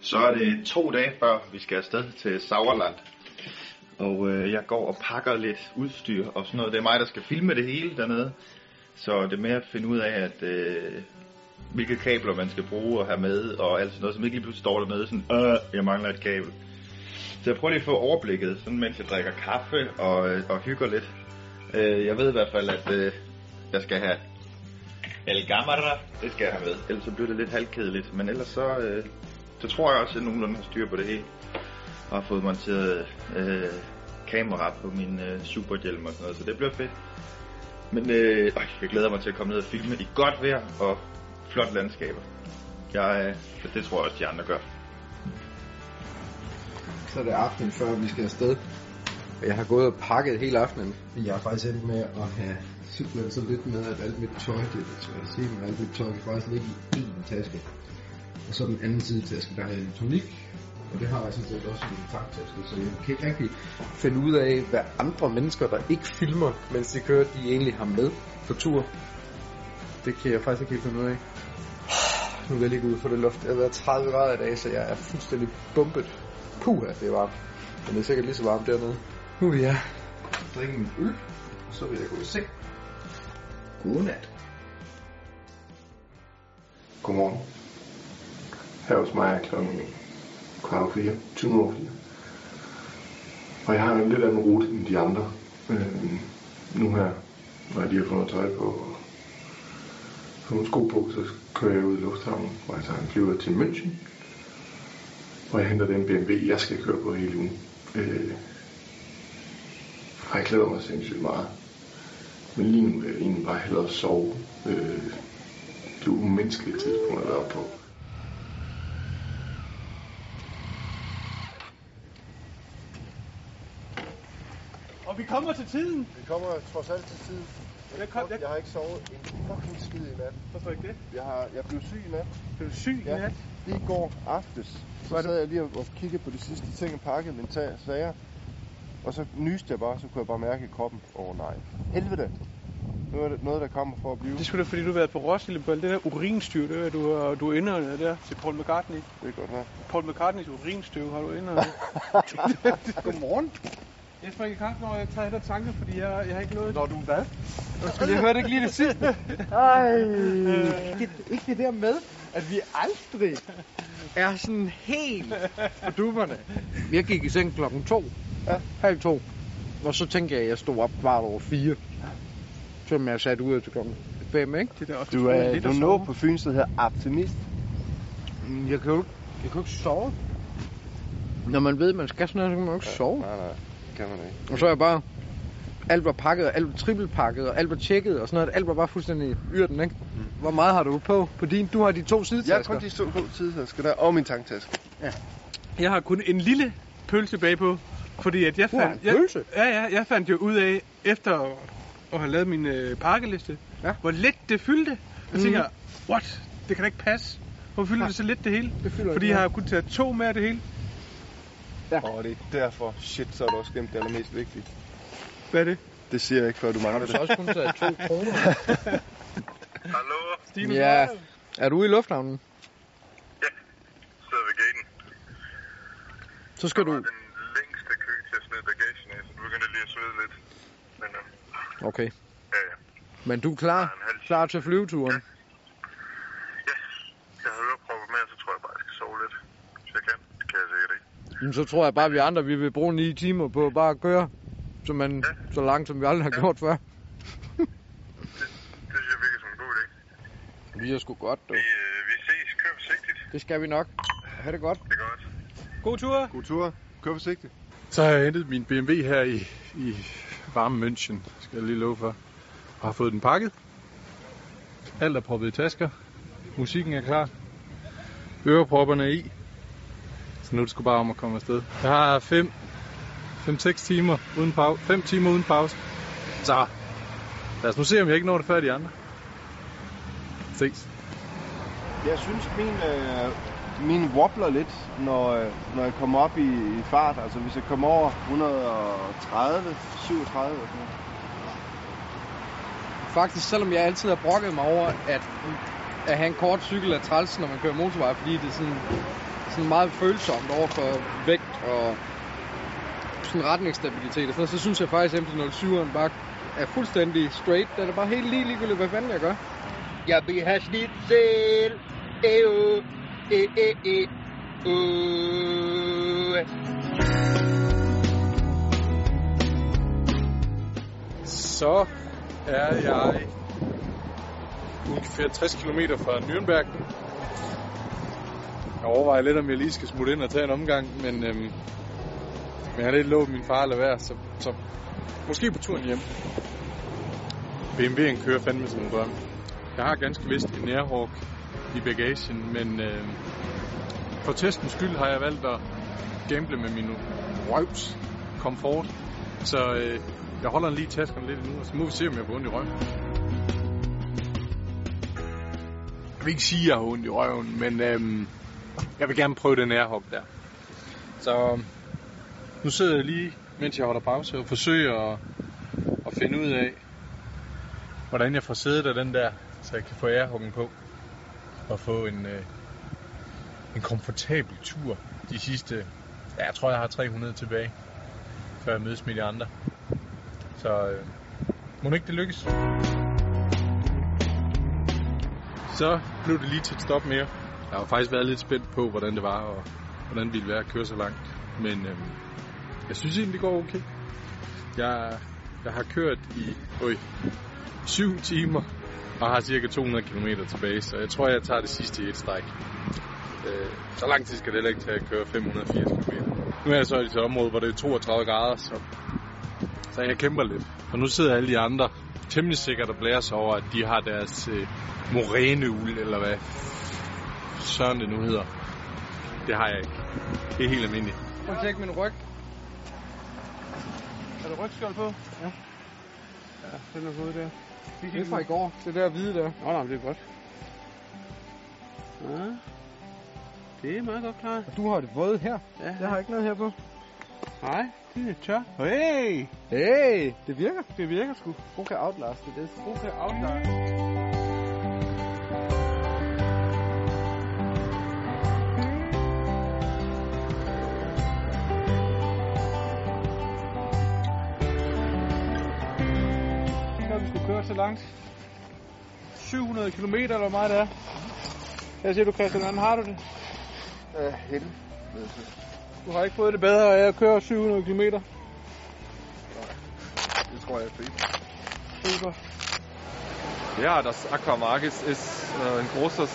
Så er det to dage før vi skal afsted til Sauerland. Og øh, jeg går og pakker lidt udstyr og sådan noget. Det er mig, der skal filme det hele dernede. Så det er med at finde ud af, at øh, hvilke kabler man skal bruge og have med, og alt sådan noget, som ikke lige pludselig står dernede, sådan, øh, jeg mangler et kabel. Så jeg prøver lige at få overblikket, sådan mens jeg drikker kaffe og, øh, og hygger lidt. Øh, jeg ved i hvert fald, at øh, jeg skal have El Gamara, det skal jeg have med. Ellers så bliver det lidt halvkedeligt, men ellers så, øh, så tror jeg også, at jeg nogenlunde har styr på det hele. Og har fået monteret øh, kamera på min øh, superhjelm og sådan noget, så det bliver fedt. Men øh, øj, jeg glæder mig til at komme ned og filme i godt vejr og flot landskaber. Jeg, øh, det tror jeg også, de andre gør. Så er det aften før vi skal afsted. Og Jeg har gået og pakket hele aftenen. Jeg har faktisk endt med at have simpelthen så lidt med, at alt mit tøj, det er svært at sige, men alt mit tøj kan faktisk ligge i én taske. Og så den anden side til at taske, der en elektronik. Og det har jeg sådan set også i min tanktaske, så jeg kan ikke rigtig finde ud af, hvad andre mennesker, der ikke filmer, mens de kører, de egentlig har med på tur. Det kan jeg faktisk ikke helt finde ud af. Nu vil jeg lige gå ud for det luft. Det har været 30 grader i dag, så jeg er fuldstændig bumpet. Puh, det er varmt. Men det er sikkert lige så varmt dernede. Nu vil jeg drikke min øl, og så vil jeg gå i seng. Godnat. Godmorgen. Her hos mig er klokken kvart 4, 20 over 4. Og jeg har en lidt anden rute end de andre. Øh, nu her, når jeg lige har fået noget tøj på og fået nogle sko på, så kører jeg ud i lufthavnen, hvor jeg tager en flyver til München. Og jeg henter den BMW, jeg skal køre på hele ugen. Øh, og jeg glæder mig sindssygt meget. Men lige nu vil jeg egentlig bare hellere sove. Øh, det er umenneskelige tidspunkt at være på. Og vi kommer til tiden. Vi kommer trods alt til tid. Jeg kom- jeg- jeg har ikke sovet en fucking skid i nat. Hvorfor ikke det? Jeg, har, jeg blev syg i nat. Er du syg i Ja. nat? Lige i går aftes, Hvad så sad jeg lige og kiggede på de sidste ting og pakkede mine sager. Og så nyste jeg bare, så kunne jeg bare mærke i kroppen. Åh oh, nej. Helvede. Nu er det noget, der kommer for at blive. Det skulle da, fordi du har været på Roskilde på det der urinstøv, det er, du, har, du er inde der til Paul McCartney. Det er godt her. Paul McCartneys urinstøv har du inde Godmorgen. Jeg springer i kaffe, når jeg tager der tanker, fordi jeg, jeg har ikke noget... Når du hvad? Undskyld, jeg hørte ikke lige det sidste. Ej, ikke, ikke det der med, at vi aldrig er sådan helt på dupperne. Jeg gik i seng klokken to. Ja. Halv to. Og så tænkte jeg, at jeg stod op kvart over fire. Selvom jeg sat ud til klokken fem, ikke? Det der også Du er, du er noget på Fyn, der hedder optimist. Men Jeg kan jo, jeg kan jo ikke sove. Når man ved, at man skal sådan noget, så kan man jo ikke sove. Nej, nej. Kan man ikke. Og så er jeg bare... Alt var pakket, og alt var trippelpakket, og alt var tjekket, og sådan noget. Alt var bare fuldstændig yrten, ikke? Hvor meget har du på på din? Du har de to Jeg har sidetasker. kun de to to tidstasker der, og min tanktaske. Jeg har kun en lille pølse bag på, fordi at jeg fandt... en jeg, pølse? Ja, ja, jeg fandt jo ud af, efter at have lavet min øh, pakkeliste, Ja. hvor let det fyldte. Jeg Mhm. tænker, what? Det kan da ikke passe. Hvorfor fylder Nej. det så let det hele? Det fylder Fordi ikke jeg har kun taget to med af det hele. Ja. Og det er derfor, shit, så er du også glemt det allermest vigtige. Hvad er det? Det siger jeg ikke, før du mangler Har du det. så også kun taget to kroner? Hallo? Stine Ja. Er du ude i lufthavnen? Sidder ved gaten. Så skal du... Den længste kø til at smide bagagen af, så du begynder lige at svede lidt. Men øh, Okay. ja, ja. Men du er klar? Klar til flyveturen? Ja, jeg har ørepropper med, så tror jeg bare, jeg skal sove lidt. Hvis jeg kan, det kan jeg Jamen, så tror jeg bare, at vi andre vi vil bruge 9 timer på bare at køre. Så, man, så langt, som vi aldrig har gjort før. Det synes jeg virker som en god idé. Vi er sgu godt, du. Vi, øh, vi ses. Kør forsigtigt. Det skal vi nok. Ha' det godt. Det er godt. God tur. God tur. Kør forsigtigt. Så har jeg hentet min BMW her i, i varme München, skal jeg lige love for. Og har fået den pakket. Alt er proppet i tasker. Musikken er klar. Ørepropperne er i. Så nu er det sgu bare om at komme afsted. Jeg har 5 5-6 timer uden pause. 5 timer uden pause. Så lad os nu se, om jeg ikke når det før de andre. Ses. Jeg synes, min, øh, min wobbler lidt, når, øh, når jeg kommer op i, i fart. Altså hvis jeg kommer over 130, 37 og sådan noget. Faktisk, selvom jeg altid har brokket mig over, at at have en kort cykel er træls, når man kører motorvej, fordi det er sådan, sådan meget følsomt over for vægt og sådan retningsstabilitet og sådan noget, så synes jeg faktisk, at MT-07'eren bare er fuldstændig straight. Den er bare helt lige ligegyldigt, hvad fanden jeg gør. Jeg vil have schnitzel. Ew. E, e, e. Uh. Så er jeg ungefær 60 km fra Nürnberg. Jeg overvejer lidt, om jeg lige skal smutte ind og tage en omgang, men, øhm, men jeg har lidt lovet min far at lade være, så, så måske på turen hjem. BMW'en kører fandme som en drøm. Jeg har ganske vist en Airhawk i bagagen, men øh, for testens skyld har jeg valgt at gamble med min røvs komfort. Så øh, jeg holder lige taskerne lidt nu, og så må vi se, om jeg får ondt i røven. Jeg vil ikke sige, at jeg har ondt i røven, men øhm, jeg vil gerne prøve den nærhop der. Så øhm, nu sidder jeg lige, mens jeg holder pause, og forsøger at, at finde ud af, hvordan jeg får sædet af den der, så jeg kan få ærhuggen på og få en, øh, en komfortabel tur de sidste, ja, jeg tror jeg har 300 tilbage, før jeg mødes med de andre. Så øh, må ikke det lykkes. Så blev det lige til et stop mere. Jeg har faktisk været lidt spændt på, hvordan det var, og hvordan det ville være at køre så langt. Men øhm, jeg synes egentlig, det går okay. Jeg, jeg har kørt i øj, 7 timer og har cirka 200 km tilbage, så jeg tror, jeg tager det sidste i et stræk. Øh, så lang tid skal det heller ikke tage at køre 580 km. Nu er jeg så i et område, hvor det er 32 grader, så, så jeg kæmper lidt. Og nu sidder alle de andre temmelig sikkert og blæser over, at de har deres øh, moræneul, eller hvad søren det nu hedder. Det har jeg ikke. Det er helt almindeligt. Prøv at tjekke min ryg. Er der rygskjold på? Ja. Ja, den er gået der. Det er fra i går. Det der hvide der. Nå, nej, det er godt. Ja. Det er meget godt klaret. Og du har det våde her. Ja, Jeg har ikke noget her på. Nej, det er tør. Hey! Hey, det virker. Det virker sgu. Hun kan outlaste det. God kan afklare. Langt. 700 km eller hvor meget det er. Hvad siger du, Christian? Hvordan har du det? Øh. Du har ikke fået det bedre af at køre 700 km. Det tror jeg er fint. Super. Ja, das Aquamargis ist äh, ein großes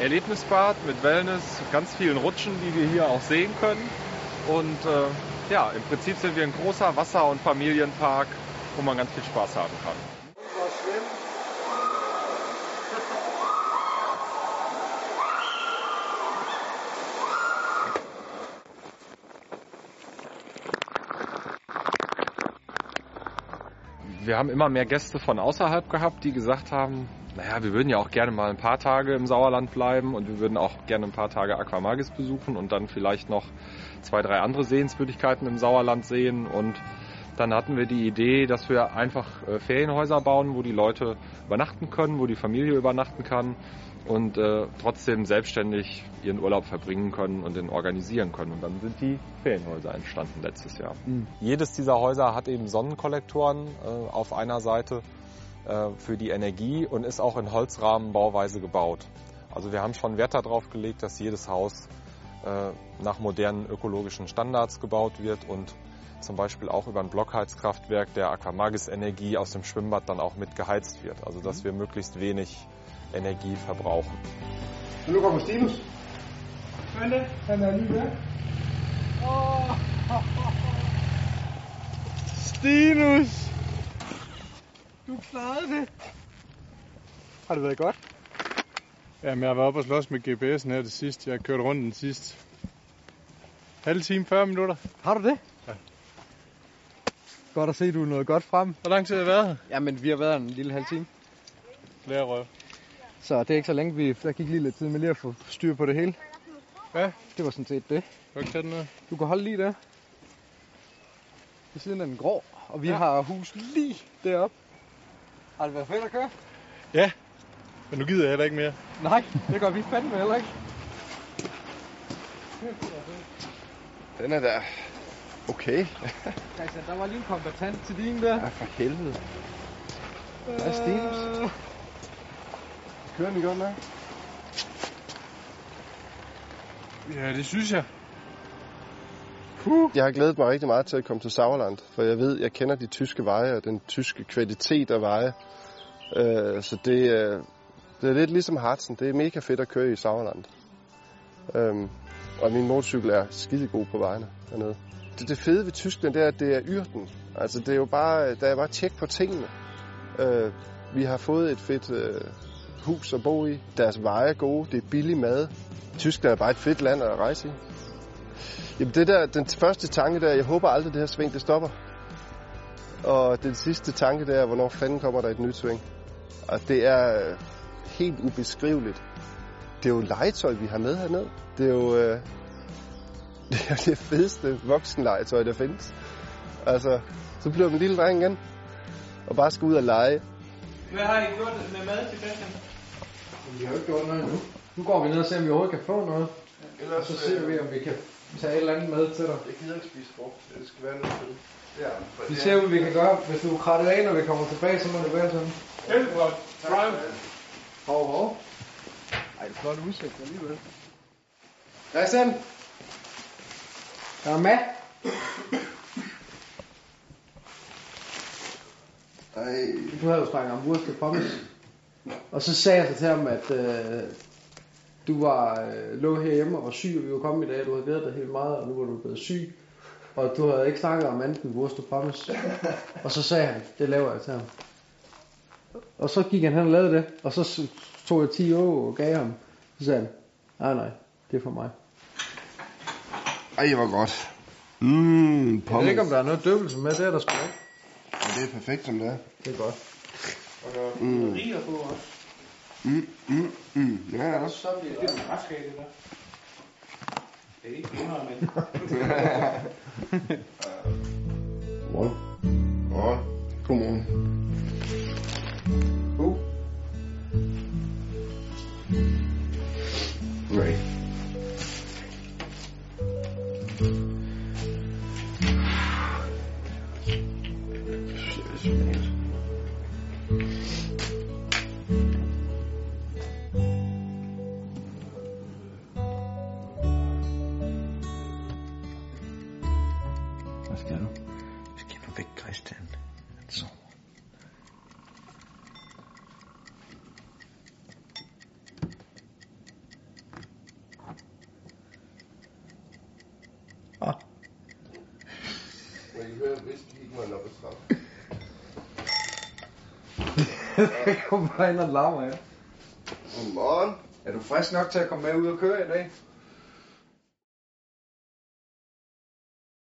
Erlebnisbad mit Wellness, ganz vielen Rutschen, die wir hier auch sehen können. Und äh, ja, im Prinzip sind wir ein großer Wasser- und Familienpark, wo man ganz viel Spaß haben kann. Wir haben immer mehr Gäste von außerhalb gehabt, die gesagt haben, naja, wir würden ja auch gerne mal ein paar Tage im Sauerland bleiben und wir würden auch gerne ein paar Tage Aquamagis besuchen und dann vielleicht noch zwei, drei andere Sehenswürdigkeiten im Sauerland sehen. Und dann hatten wir die Idee, dass wir einfach äh, Ferienhäuser bauen, wo die Leute übernachten können, wo die Familie übernachten kann und äh, trotzdem selbstständig ihren Urlaub verbringen können und den organisieren können. Und dann sind die Ferienhäuser entstanden letztes Jahr. Jedes dieser Häuser hat eben Sonnenkollektoren äh, auf einer Seite äh, für die Energie und ist auch in Holzrahmenbauweise gebaut. Also wir haben schon Wert darauf gelegt, dass jedes Haus äh, nach modernen ökologischen Standards gebaut wird und zum Beispiel auch über ein Blockheizkraftwerk der Aquamagis Energie aus dem Schwimmbad dann auch mit geheizt wird. Also dass wir möglichst wenig Energie verbrauchen. Men nu kommer Stinus. Svende, han er lige der. Oh. Stinus! Du klarede det. Har det været godt? Jamen, jeg har været oppe og slås med GPS'en her til sidst. Jeg har kørt rundt den sidste halv time, 40 minutter. Har du det? Ja. Godt at se, du er noget godt frem. Hvor lang tid har jeg været her? Jamen, vi har været her en lille halv time. Flere røv. Så det er ikke så længe, vi... Der gik lige lidt tid med lige at få styr på det hele. Ja. Det var sådan set det. Hvad kan den her? Du kan holde lige der. Ved siden af den grå. Og vi Ja. ja. har hus lige deroppe. Har det været fedt at køre? Men nu gider jeg heller ikke mere. Nej, det gør vi fandme heller ikke. Den er da okay. Christian, der var lige en kombatant til din der. Ja, for helvede. Hvad er Stinus? Kører den godt nok? Ja, det synes jeg. Jeg har glædet mig rigtig meget til at komme til Sauerland, for jeg ved, jeg kender de tyske veje og den tyske kvalitet af veje. Øh, så det, øh, det er lidt ligesom Harzen. Det er mega fedt at køre i Sauerland. Øhm, og min motorcykel er skide god på vejene dernede. Det, det fede ved Tyskland, det er, at det er yrten. Altså, det er jo bare, der er bare tjek på tingene. Øh, vi har fået et fedt øh, hus at bo i. Deres veje er gode. Det er billig mad. Tyskland er bare et fedt land at rejse i. Jamen det der, den første tanke der, jeg håber aldrig det her sving, det stopper. Og den sidste tanke der, hvornår fanden kommer der et nyt sving. Og det er øh, helt ubeskriveligt. Det er jo legetøj, vi har med hernede. Det er jo øh, det, er det fedeste voksenlegetøj, der findes. Altså, så bliver man en lille dreng igen. Og bare skal ud og lege. Hvad har I gjort med mad til Christian? Vi har jo ikke gjort noget endnu. Nu går vi ned og ser, om vi overhovedet kan få noget. Og så ser vi, om vi kan tage et eller andet med til dig. Jeg gider ikke spise frugt. Det skal være noget til. Ja, Vi ser, hvad vi kan gøre. Hvis du er krattet af, når vi kommer tilbage, så må det være sådan. Helvede. Drive. Hov, hov. Ej, det er flot udsigt alligevel. Christian! Er du med? Ej, Du havde jo snakket om Wurst Pommes. Og så sagde jeg så til ham, at øh, du var øh, lå herhjemme og var syg, og vi var kommet i dag, du havde glædet dig helt meget, og nu var du blevet syg. Og du havde ikke snakket om andet end Wurst Pommes. Og så sagde han, det laver jeg til ham. Og så gik han hen og lavede det, og så tog jeg 10 år og gav ham. Så sagde han, nej nej, det er for mig. ej hvor godt. Mmm, Jeg ved ikke, om der er noget døbelse med, det er der sgu ikke. Det er perfekt, som det er. Det er godt. Og der er mm. på også. Mm, mm, mm. Ja, også. Så bliver det en retsskade, det der. Det er ikke 100, men... Godmorgen. Godmorgen. Godmorgen. Uh. Nej. Jeg kommer bare ind og larmer, ja. Godmorgen. Er du frisk nok til at komme med ud og køre i dag?